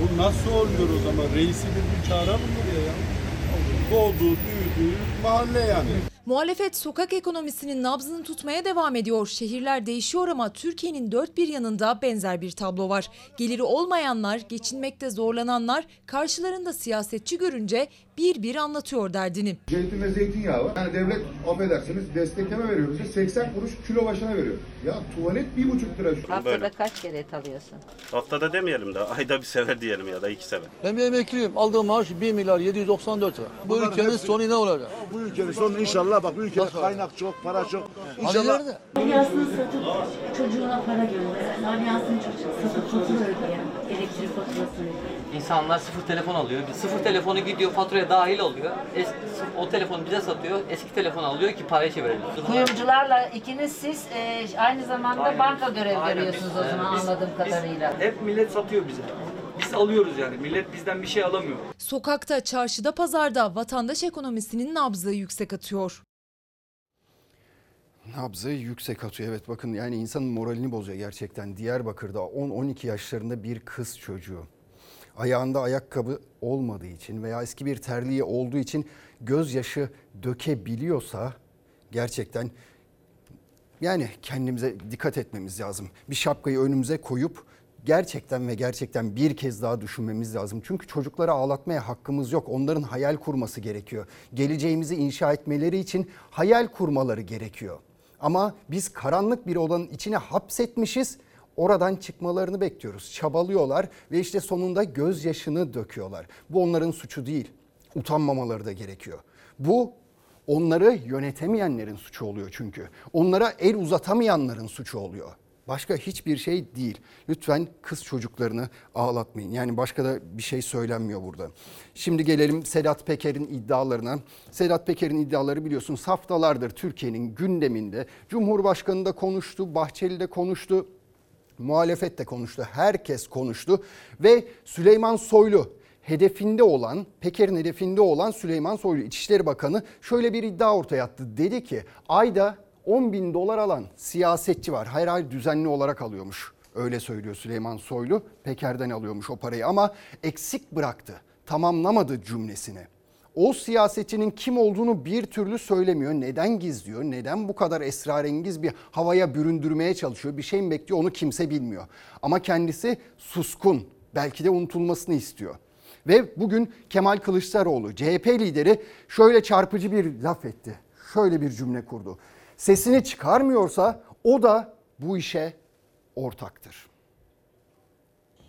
bu nasıl oluyor o zaman? Reisi bir çağıra mı ya? Doğduğu, büyüdüğü mahalle yani. Muhalefet sokak ekonomisinin nabzını tutmaya devam ediyor. Şehirler değişiyor ama Türkiye'nin dört bir yanında benzer bir tablo var. Geliri olmayanlar, geçinmekte zorlananlar karşılarında siyasetçi görünce bir bir anlatıyor derdini. Zeytin ve zeytinyağı var. Yani devlet affedersiniz destekleme veriyor bize 80 kuruş kilo başına veriyor. Ya tuvalet bir buçuk lira şu. Haftada kaç kere et alıyorsun? Haftada demeyelim de ayda bir sefer diyelim ya da iki sefer. Ben bir emekliyim. Aldığım maaş 1 milyar 794 lira. Bu ülkenin sonu ne olacak? Bu ülkenin sonu inşallah bak bu ülkede kaynak çok, para çok. İnşallah? Alyansını satıp çocuğuna para gönderen, alyansını çocuk satıp fatura ödeyen, elektrik faturası ödeyen. İnsanlar sıfır telefon alıyor. Sıfır telefonu gidiyor faturaya dahil oluyor. Es- o telefonu bize satıyor. Eski telefon alıyor ki parayı çevirelim. Kuyumcularla ikiniz siz e, aynı zamanda Aynen. banka görev Aynen. görüyorsunuz o Biz- zaman biz- anladığım biz- kadarıyla. Hep millet satıyor bize. Alıyoruz yani. Millet bizden bir şey alamıyor. Sokakta, çarşıda, pazarda vatandaş ekonomisinin nabzı yüksek atıyor. Nabzı yüksek atıyor. Evet bakın yani insanın moralini bozuyor gerçekten. Diyarbakır'da 10-12 yaşlarında bir kız çocuğu. Ayağında ayakkabı olmadığı için veya eski bir terliği olduğu için gözyaşı dökebiliyorsa gerçekten yani kendimize dikkat etmemiz lazım. Bir şapkayı önümüze koyup gerçekten ve gerçekten bir kez daha düşünmemiz lazım. Çünkü çocukları ağlatmaya hakkımız yok. Onların hayal kurması gerekiyor. Geleceğimizi inşa etmeleri için hayal kurmaları gerekiyor. Ama biz karanlık bir odanın içine hapsetmişiz. Oradan çıkmalarını bekliyoruz. Çabalıyorlar ve işte sonunda gözyaşını döküyorlar. Bu onların suçu değil. Utanmamaları da gerekiyor. Bu onları yönetemeyenlerin suçu oluyor çünkü. Onlara el uzatamayanların suçu oluyor. Başka hiçbir şey değil. Lütfen kız çocuklarını ağlatmayın. Yani başka da bir şey söylenmiyor burada. Şimdi gelelim Sedat Peker'in iddialarına. Sedat Peker'in iddiaları biliyorsunuz haftalardır Türkiye'nin gündeminde. Cumhurbaşkanı da konuştu, Bahçeli de konuştu. Muhalefet de konuştu, herkes konuştu ve Süleyman Soylu hedefinde olan, Peker'in hedefinde olan Süleyman Soylu İçişleri Bakanı şöyle bir iddia ortaya attı. Dedi ki ayda 10 bin dolar alan siyasetçi var. Her ay düzenli olarak alıyormuş. Öyle söylüyor Süleyman Soylu. Peker'den alıyormuş o parayı ama eksik bıraktı. Tamamlamadı cümlesini. O siyasetçinin kim olduğunu bir türlü söylemiyor. Neden gizliyor? Neden bu kadar esrarengiz bir havaya büründürmeye çalışıyor? Bir şey mi bekliyor onu kimse bilmiyor. Ama kendisi suskun. Belki de unutulmasını istiyor. Ve bugün Kemal Kılıçdaroğlu CHP lideri şöyle çarpıcı bir laf etti. Şöyle bir cümle kurdu. Sesini çıkarmıyorsa o da bu işe ortaktır.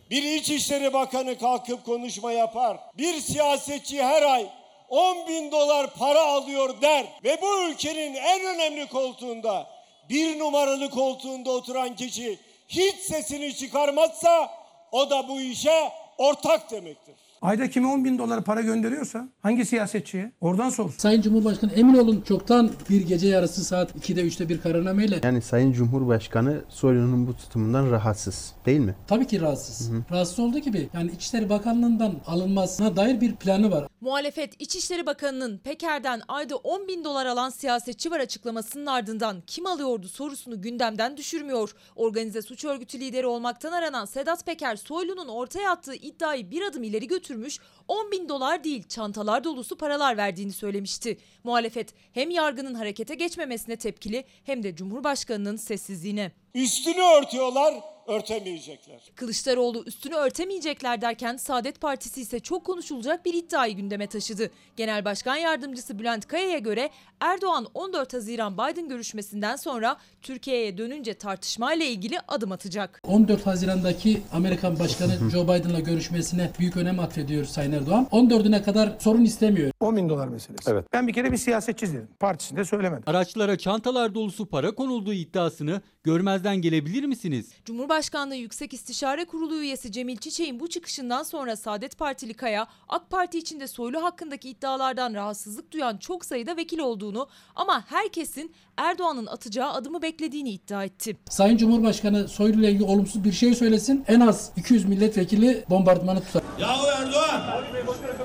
Bir İçişleri Bakanı kalkıp konuşma yapar. Bir siyasetçi her ay 10 bin dolar para alıyor der ve bu ülkenin en önemli koltuğunda bir numaralı koltuğunda oturan kişi hiç sesini çıkarmazsa o da bu işe ortak demektir. Ayda kime 10 bin dolar para gönderiyorsa hangi siyasetçiye oradan sor. Sayın Cumhurbaşkanı emin olun çoktan bir gece yarısı saat 2'de 3'te bir kararnameyle Yani Sayın Cumhurbaşkanı Soylu'nun bu tutumundan rahatsız değil mi? tabii ki rahatsız. Rahatsız olduğu gibi yani İçişleri Bakanlığı'ndan alınmasına dair bir planı var. Muhalefet İçişleri Bakanı'nın Peker'den ayda 10 bin dolar alan siyasetçi var açıklamasının ardından kim alıyordu sorusunu gündemden düşürmüyor. Organize suç örgütü lideri olmaktan aranan Sedat Peker Soylu'nun ortaya attığı iddiayı bir adım ileri götürmüş 10 bin dolar değil çantalar dolusu paralar verdiğini söylemişti. Muhalefet hem yargının harekete geçmemesine tepkili hem de Cumhurbaşkanı'nın sessizliğine. Üstünü örtüyorlar, örtemeyecekler. Kılıçdaroğlu üstünü örtemeyecekler derken Saadet Partisi ise çok konuşulacak bir iddiayı gündeme taşıdı. Genel Başkan Yardımcısı Bülent Kaya'ya göre Erdoğan 14 Haziran Biden görüşmesinden sonra Türkiye'ye dönünce tartışmayla ilgili adım atacak. 14 Haziran'daki Amerikan Başkanı Joe Biden'la görüşmesine büyük önem atfediyor Sayın Erdoğan. 14'üne kadar sorun istemiyor. 10 bin dolar meselesi. Evet. Ben bir kere bir siyasetçi dedim. Partisinde söylemedim. Araçlara çantalar dolusu para konulduğu iddiasını görmezden gelebilir misiniz? Cumhurbaşkanlığı Yüksek İstişare Kurulu üyesi Cemil Çiçek'in bu çıkışından sonra Saadet Partili Kaya, AK Parti içinde Soylu hakkındaki iddialardan rahatsızlık duyan çok sayıda vekil olduğunu ama herkesin Erdoğan'ın atacağı adımı beklediğini iddia etti. Sayın Cumhurbaşkanı Soylu ile ilgili olumsuz bir şey söylesin en az 200 milletvekili bombardımanı tutar. Yahu Erdoğan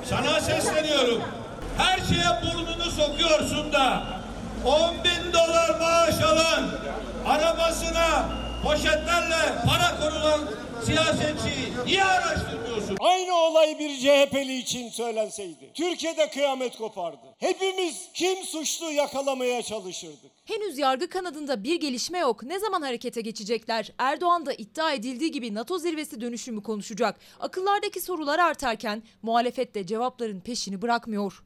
sana sesleniyorum. Her şeye burnunu sokuyorsun da 10 bin dolar maaş alan arabasına poşetlerle para konulan siyasetçiyi niye araştırmıyorsun? Aynı olay bir CHP'li için söylenseydi. Türkiye'de kıyamet kopardı. Hepimiz kim suçlu yakalamaya çalışırdık. Henüz yargı kanadında bir gelişme yok. Ne zaman harekete geçecekler? Erdoğan da iddia edildiği gibi NATO zirvesi dönüşümü konuşacak. Akıllardaki sorular artarken muhalefet de cevapların peşini bırakmıyor.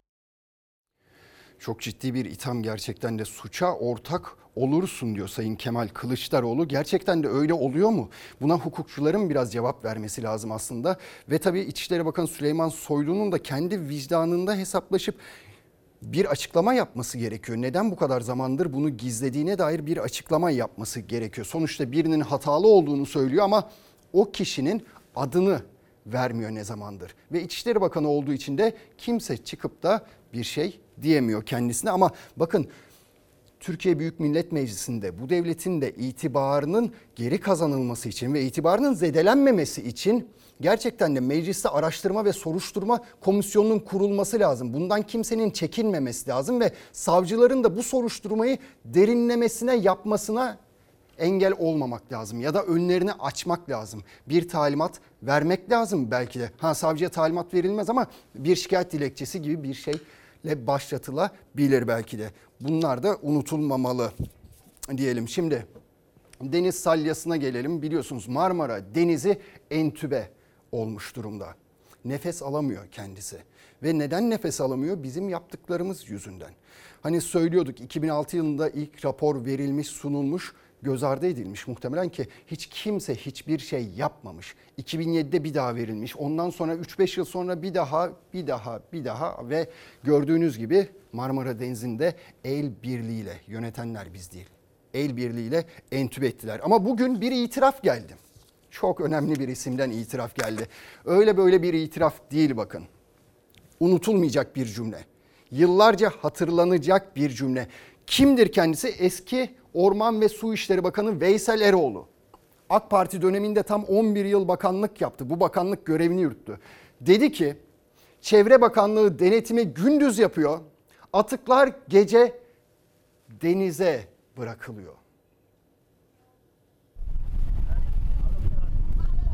Çok ciddi bir itham gerçekten de suça ortak olursun diyor Sayın Kemal Kılıçdaroğlu. Gerçekten de öyle oluyor mu? Buna hukukçuların biraz cevap vermesi lazım aslında. Ve tabii İçişleri Bakanı Süleyman Soylu'nun da kendi vicdanında hesaplaşıp bir açıklama yapması gerekiyor. Neden bu kadar zamandır bunu gizlediğine dair bir açıklama yapması gerekiyor. Sonuçta birinin hatalı olduğunu söylüyor ama o kişinin adını vermiyor ne zamandır. Ve İçişleri Bakanı olduğu için de kimse çıkıp da bir şey diyemiyor kendisine ama bakın Türkiye Büyük Millet Meclisi'nde bu devletin de itibarının geri kazanılması için ve itibarının zedelenmemesi için gerçekten de mecliste araştırma ve soruşturma komisyonunun kurulması lazım. Bundan kimsenin çekinmemesi lazım ve savcıların da bu soruşturmayı derinlemesine yapmasına engel olmamak lazım ya da önlerini açmak lazım. Bir talimat vermek lazım belki de. Ha savcıya talimat verilmez ama bir şikayet dilekçesi gibi bir şeyle başlatılabilir belki de. Bunlar da unutulmamalı diyelim. Şimdi deniz salyasına gelelim. Biliyorsunuz Marmara denizi entübe olmuş durumda. Nefes alamıyor kendisi. Ve neden nefes alamıyor? Bizim yaptıklarımız yüzünden. Hani söylüyorduk 2006 yılında ilk rapor verilmiş, sunulmuş göz ardı edilmiş muhtemelen ki hiç kimse hiçbir şey yapmamış. 2007'de bir daha verilmiş. Ondan sonra 3-5 yıl sonra bir daha, bir daha, bir daha ve gördüğünüz gibi Marmara Denizi'nde el birliğiyle yönetenler biz değil. El birliğiyle entübe ettiler. Ama bugün bir itiraf geldi. Çok önemli bir isimden itiraf geldi. Öyle böyle bir itiraf değil bakın. Unutulmayacak bir cümle. Yıllarca hatırlanacak bir cümle. Kimdir kendisi? Eski Orman ve Su İşleri Bakanı Veysel Eroğlu. AK Parti döneminde tam 11 yıl bakanlık yaptı. Bu bakanlık görevini yürüttü. Dedi ki Çevre Bakanlığı denetimi gündüz yapıyor. Atıklar gece denize bırakılıyor.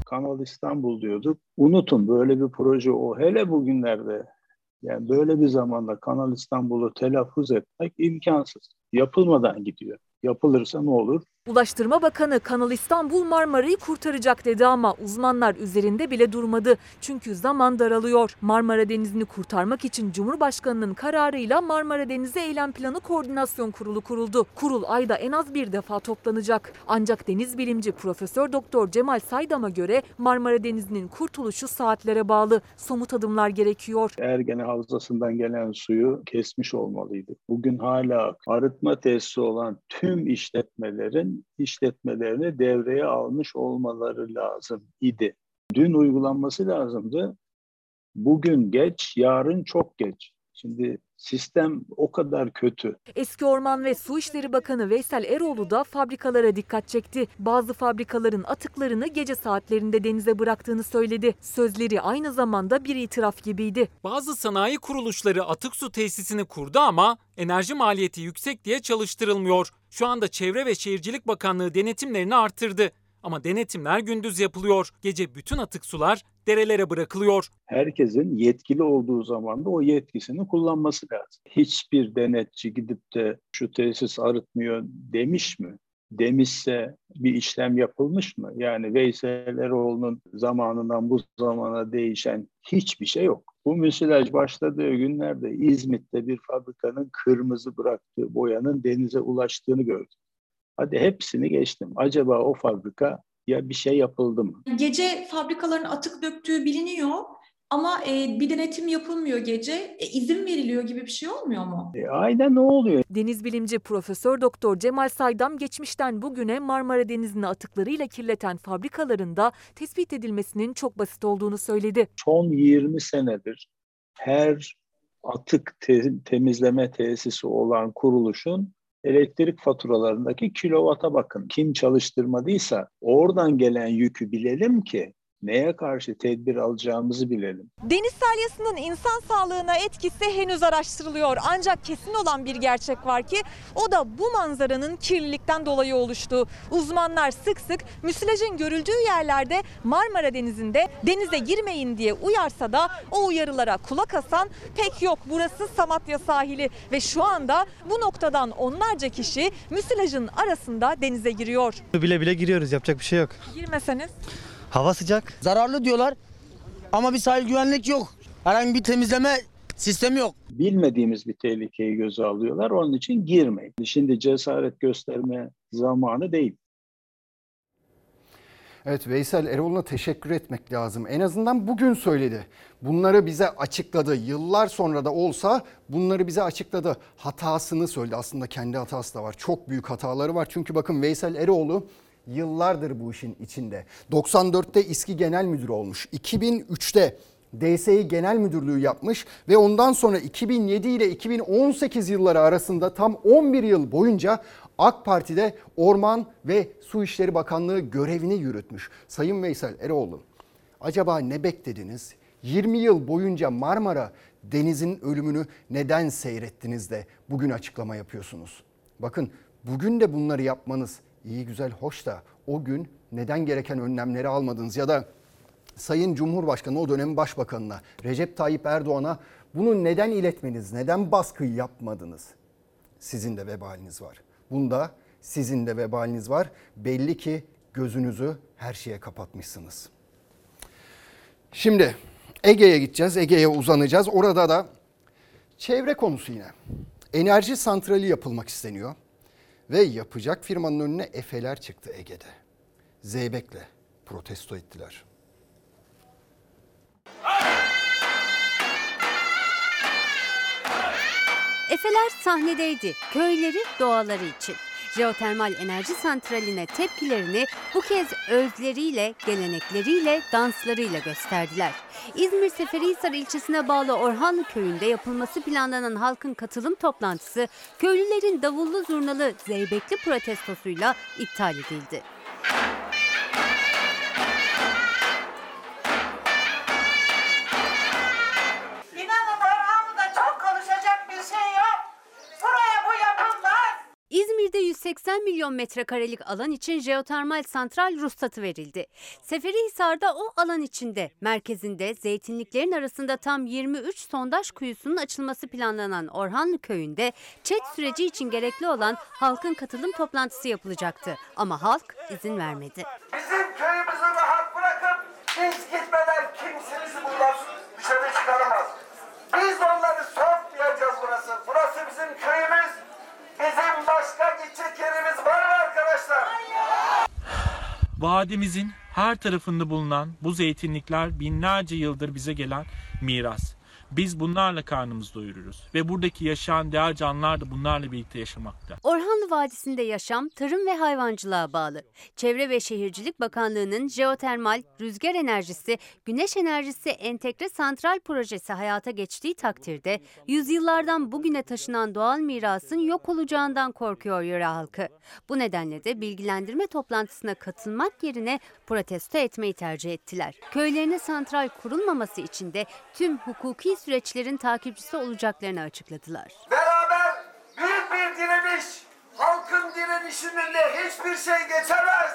Kanal İstanbul diyorduk. Unutun böyle bir proje o. Hele bugünlerde yani böyle bir zamanda Kanal İstanbul'u telaffuz etmek imkansız. Yapılmadan gidiyor. Yapılırsa ne olur? Ulaştırma Bakanı Kanal İstanbul Marmara'yı kurtaracak dedi ama uzmanlar üzerinde bile durmadı. Çünkü zaman daralıyor. Marmara Denizi'ni kurtarmak için Cumhurbaşkanı'nın kararıyla Marmara Denizi Eylem Planı Koordinasyon Kurulu kuruldu. Kurul ayda en az bir defa toplanacak. Ancak deniz bilimci Profesör Doktor Cemal Saydam'a göre Marmara Denizi'nin kurtuluşu saatlere bağlı. Somut adımlar gerekiyor. Ergene Havzası'ndan gelen suyu kesmiş olmalıydı. Bugün hala arıtma tesisi olan tüm işletmelerin işletmelerini devreye almış olmaları lazım idi. Dün uygulanması lazımdı. Bugün geç, yarın çok geç. Şimdi sistem o kadar kötü. Eski Orman ve Su İşleri Bakanı Veysel Eroğlu da fabrikalara dikkat çekti. Bazı fabrikaların atıklarını gece saatlerinde denize bıraktığını söyledi. Sözleri aynı zamanda bir itiraf gibiydi. Bazı sanayi kuruluşları atık su tesisini kurdu ama enerji maliyeti yüksek diye çalıştırılmıyor. Şu anda Çevre ve Şehircilik Bakanlığı denetimlerini artırdı. Ama denetimler gündüz yapılıyor. Gece bütün atık sular derelere bırakılıyor. Herkesin yetkili olduğu zaman da o yetkisini kullanması lazım. Hiçbir denetçi gidip de şu tesis arıtmıyor demiş mi? Demişse bir işlem yapılmış mı? Yani Veysel Eroğlu'nun zamanından bu zamana değişen hiçbir şey yok. Bu müsilaj başladığı günlerde İzmit'te bir fabrikanın kırmızı bıraktığı boyanın denize ulaştığını gördüm. Hadi hepsini geçtim. Acaba o fabrika ya bir şey yapıldı mı? Gece fabrikaların atık döktüğü biliniyor ama e, bir denetim yapılmıyor gece. E, izin veriliyor gibi bir şey olmuyor mu? E, aynen ne oluyor? Deniz bilimci Profesör Doktor Cemal Saydam geçmişten bugüne Marmara Denizi'ni atıklarıyla kirleten fabrikalarında tespit edilmesinin çok basit olduğunu söyledi. Son 20 senedir her atık te- temizleme tesisi olan kuruluşun elektrik faturalarındaki kilovata bakın. Kim çalıştırmadıysa oradan gelen yükü bilelim ki neye karşı tedbir alacağımızı bilelim. Deniz salyasının insan sağlığına etkisi henüz araştırılıyor. Ancak kesin olan bir gerçek var ki o da bu manzaranın kirlilikten dolayı oluştuğu. Uzmanlar sık sık müsilajın görüldüğü yerlerde Marmara Denizi'nde denize girmeyin diye uyarsa da o uyarılara kulak asan pek yok. Burası Samatya sahili ve şu anda bu noktadan onlarca kişi müsilajın arasında denize giriyor. Bile bile giriyoruz yapacak bir şey yok. Girmeseniz Hava sıcak. Zararlı diyorlar ama bir sahil güvenlik yok. Herhangi bir temizleme sistemi yok. Bilmediğimiz bir tehlikeyi göze alıyorlar. Onun için girmeyin. Şimdi cesaret gösterme zamanı değil. Evet Veysel Erol'una teşekkür etmek lazım. En azından bugün söyledi. Bunları bize açıkladı. Yıllar sonra da olsa bunları bize açıkladı. Hatasını söyledi. Aslında kendi hatası da var. Çok büyük hataları var. Çünkü bakın Veysel Eroğlu yıllardır bu işin içinde. 94'te İSKİ Genel Müdürü olmuş. 2003'te DSİ Genel Müdürlüğü yapmış ve ondan sonra 2007 ile 2018 yılları arasında tam 11 yıl boyunca AK Parti'de Orman ve Su İşleri Bakanlığı görevini yürütmüş. Sayın Veysel Eroğlu, acaba ne beklediniz? 20 yıl boyunca Marmara Deniz'in ölümünü neden seyrettiniz de bugün açıklama yapıyorsunuz? Bakın bugün de bunları yapmanız iyi güzel hoş da o gün neden gereken önlemleri almadınız ya da Sayın Cumhurbaşkanı o dönemin başbakanına Recep Tayyip Erdoğan'a bunu neden iletmeniz, neden baskı yapmadınız? Sizin de vebaliniz var. Bunda sizin de vebaliniz var. Belli ki gözünüzü her şeye kapatmışsınız. Şimdi Ege'ye gideceğiz. Ege'ye uzanacağız. Orada da çevre konusu yine. Enerji santrali yapılmak isteniyor. Ve yapacak firmanın önüne efeler çıktı Ege'de. Zeybek'le protesto ettiler. Efeler sahnedeydi. Köyleri, doğaları için. Jeotermal enerji santraline tepkilerini bu kez özleriyle, gelenekleriyle, danslarıyla gösterdiler. İzmir Seferihisar ilçesine bağlı Orhanlı köyünde yapılması planlanan halkın katılım toplantısı köylülerin davullu zurnalı zeybekli protestosuyla iptal edildi. 180 milyon metrekarelik alan için jeotermal santral ruhsatı verildi. Seferihisar'da o alan içinde merkezinde zeytinliklerin arasında tam 23 sondaj kuyusunun açılması planlanan Orhanlı köyünde çet süreci için gerekli olan halkın katılım toplantısı yapılacaktı. Ama halk izin vermedi. Bizim köyümüzü rahat bırakıp biz gitmeden kimsinizi buradan dışarı çıkaramaz. Biz onları sokmayacağız burası. Burası bizim köyümüz. Bizim başka gidecek yerimiz var mı arkadaşlar? Vadimizin her tarafında bulunan bu zeytinlikler binlerce yıldır bize gelen miras. Biz bunlarla karnımızı doyururuz ve buradaki yaşayan diğer canlılar da bunlarla birlikte yaşamakta. Orhanlı Vadisi'nde yaşam tarım ve hayvancılığa bağlı. Çevre ve Şehircilik Bakanlığı'nın jeotermal, rüzgar enerjisi, güneş enerjisi entegre santral projesi hayata geçtiği takdirde yüzyıllardan bugüne taşınan doğal mirasın yok olacağından korkuyor yöre halkı. Bu nedenle de bilgilendirme toplantısına katılmak yerine protesto etmeyi tercih ettiler. Köylerine santral kurulmaması için de tüm hukuki süreçlerin takipçisi olacaklarını açıkladılar. Beraber büyük bir direniş. Halkın direnişinin de hiçbir şey geçemez.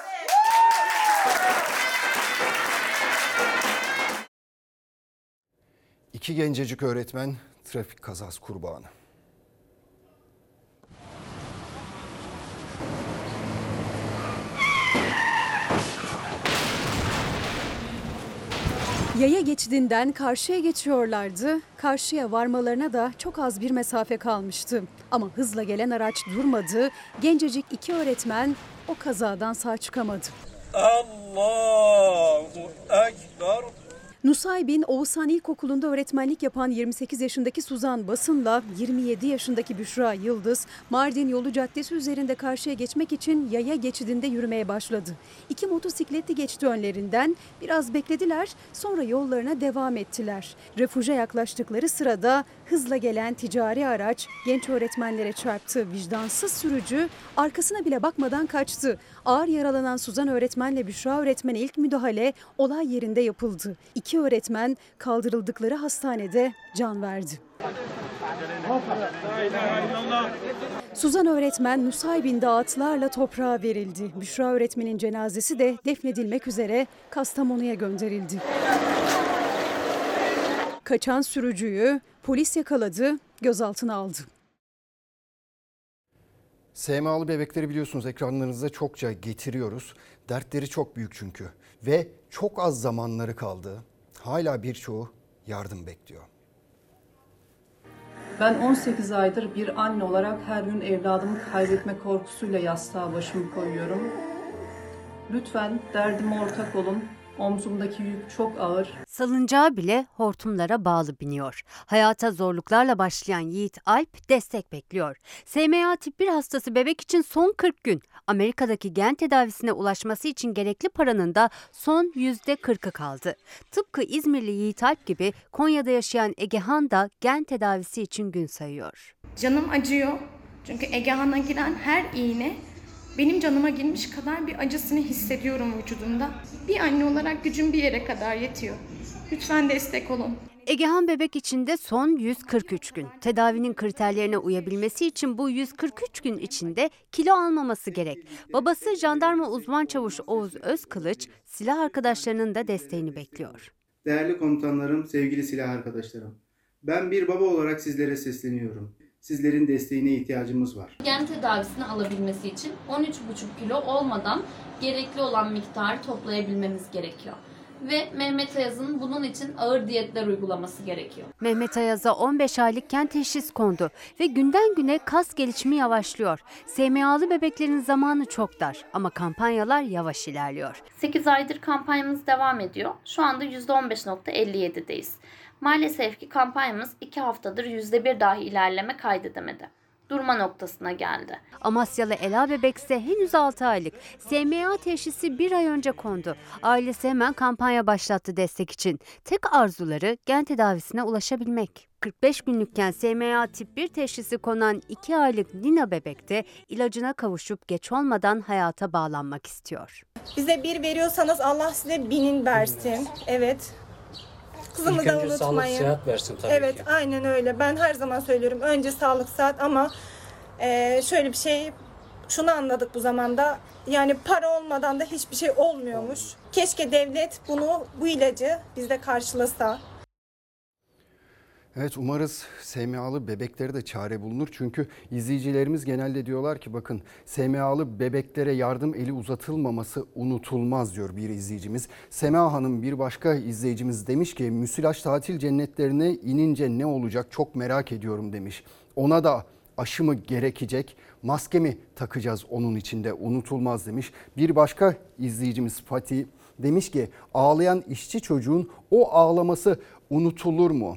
İki gencecik öğretmen trafik kazası kurbanı. Yaya geçidinden karşıya geçiyorlardı. Karşıya varmalarına da çok az bir mesafe kalmıştı. Ama hızla gelen araç durmadı. Gencecik iki öğretmen o kazadan sağ çıkamadı. Allahu Ekber. Nusaybin Oğuzhan İlkokulu'nda öğretmenlik yapan 28 yaşındaki Suzan Basın'la 27 yaşındaki Büşra Yıldız, Mardin Yolu Caddesi üzerinde karşıya geçmek için yaya geçidinde yürümeye başladı. İki motosikletli geçti önlerinden, biraz beklediler, sonra yollarına devam ettiler. Refüje yaklaştıkları sırada hızla gelen ticari araç genç öğretmenlere çarptı. Vicdansız sürücü arkasına bile bakmadan kaçtı. Ağır yaralanan Suzan öğretmenle Büşra öğretmene ilk müdahale olay yerinde yapıldı. İki öğretmen kaldırıldıkları hastanede can verdi. Suzan öğretmen Nusaybin'de ağıtlarla toprağa verildi. Büşra öğretmenin cenazesi de defnedilmek üzere Kastamonu'ya gönderildi. Kaçan sürücüyü polis yakaladı, gözaltına aldı. SMA'lı bebekleri biliyorsunuz ekranlarınıza çokça getiriyoruz. Dertleri çok büyük çünkü ve çok az zamanları kaldı. Hala birçoğu yardım bekliyor. Ben 18 aydır bir anne olarak her gün evladımı kaybetme korkusuyla yastığa başımı koyuyorum. Lütfen derdime ortak olun. Omzumdaki yük çok ağır. Salıncağı bile hortumlara bağlı biniyor. Hayata zorluklarla başlayan Yiğit Alp destek bekliyor. SMA tip 1 hastası bebek için son 40 gün. Amerika'daki gen tedavisine ulaşması için gerekli paranın da son %40'ı kaldı. Tıpkı İzmirli Yiğit Alp gibi Konya'da yaşayan Egehan da gen tedavisi için gün sayıyor. Canım acıyor. Çünkü Egehan'a giren her iğne benim canıma girmiş kadar bir acısını hissediyorum vücudumda. Bir anne olarak gücüm bir yere kadar yetiyor. Lütfen destek olun. Egehan bebek için de son 143 gün. Tedavinin kriterlerine uyabilmesi için bu 143 gün içinde kilo almaması gerek. Babası jandarma uzman çavuş Oğuz Özkılıç silah arkadaşlarının da desteğini bekliyor. Değerli komutanlarım, sevgili silah arkadaşlarım. Ben bir baba olarak sizlere sesleniyorum. Sizlerin desteğine ihtiyacımız var. Gen tedavisini alabilmesi için 13,5 kilo olmadan gerekli olan miktarı toplayabilmemiz gerekiyor. Ve Mehmet Ayaz'ın bunun için ağır diyetler uygulaması gerekiyor. Mehmet Ayaz'a 15 aylıkken teşhis kondu ve günden güne kas gelişimi yavaşlıyor. SMA'lı bebeklerin zamanı çok dar ama kampanyalar yavaş ilerliyor. 8 aydır kampanyamız devam ediyor. Şu anda %15.57'deyiz. Maalesef ki kampanyamız 2 haftadır %1 dahi ilerleme kaydedemedi. Durma noktasına geldi. Amasyalı Ela bebekse henüz 6 aylık. SMA teşhisi bir ay önce kondu. Ailesi hemen kampanya başlattı destek için. Tek arzuları gen tedavisine ulaşabilmek. 45 günlükken SMA tip 1 teşhisi konan 2 aylık Nina bebek de ilacına kavuşup geç olmadan hayata bağlanmak istiyor. Bize bir veriyorsanız Allah size binin versin. Evet. Kızımı İlk da önce sağlık, unutmayın. sıhhat versin tabii evet, ki. aynen öyle. Ben her zaman söylüyorum. Önce sağlık, sıhhat ama e, şöyle bir şey şunu anladık bu zamanda. Yani para olmadan da hiçbir şey olmuyormuş. Keşke devlet bunu bu ilacı bizde karşılasa. Evet umarız SMA'lı bebeklere de çare bulunur. Çünkü izleyicilerimiz genelde diyorlar ki bakın SMA'lı bebeklere yardım eli uzatılmaması unutulmaz diyor bir izleyicimiz. Sema Hanım bir başka izleyicimiz demiş ki müsilaj tatil cennetlerine inince ne olacak çok merak ediyorum demiş. Ona da aşı mı gerekecek, maske mi takacağız onun içinde unutulmaz demiş. Bir başka izleyicimiz Fatih demiş ki ağlayan işçi çocuğun o ağlaması unutulur mu?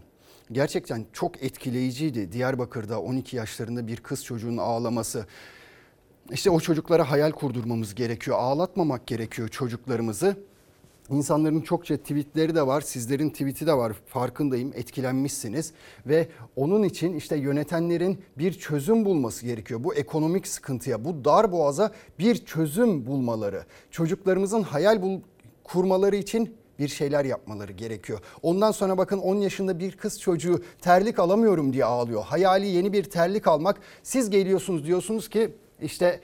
Gerçekten çok etkileyiciydi. Diyarbakır'da 12 yaşlarında bir kız çocuğun ağlaması. İşte o çocuklara hayal kurdurmamız gerekiyor. Ağlatmamak gerekiyor çocuklarımızı. İnsanların çokça tweetleri de var, sizlerin tweeti de var farkındayım etkilenmişsiniz ve onun için işte yönetenlerin bir çözüm bulması gerekiyor. Bu ekonomik sıkıntıya, bu dar boğaza bir çözüm bulmaları, çocuklarımızın hayal bul kurmaları için bir şeyler yapmaları gerekiyor. Ondan sonra bakın 10 yaşında bir kız çocuğu terlik alamıyorum diye ağlıyor. Hayali yeni bir terlik almak. Siz geliyorsunuz diyorsunuz ki işte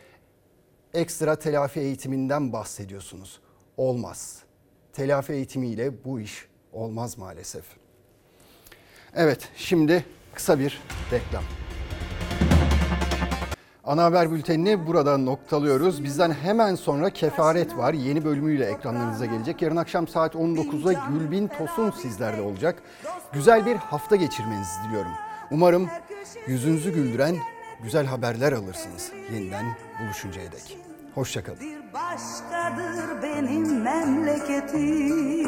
ekstra telafi eğitiminden bahsediyorsunuz. Olmaz. Telafi eğitimiyle bu iş olmaz maalesef. Evet şimdi kısa bir reklam. Ana haber bültenini burada noktalıyoruz. Bizden hemen sonra Kefaret var. Yeni bölümüyle ekranlarınıza gelecek. Yarın akşam saat 19'da Gülbin Tosun sizlerle olacak. Güzel bir hafta geçirmenizi diliyorum. Umarım yüzünüzü güldüren güzel haberler alırsınız yeniden buluşuncaya dek. Hoşçakalın. başkadır benim memleketim.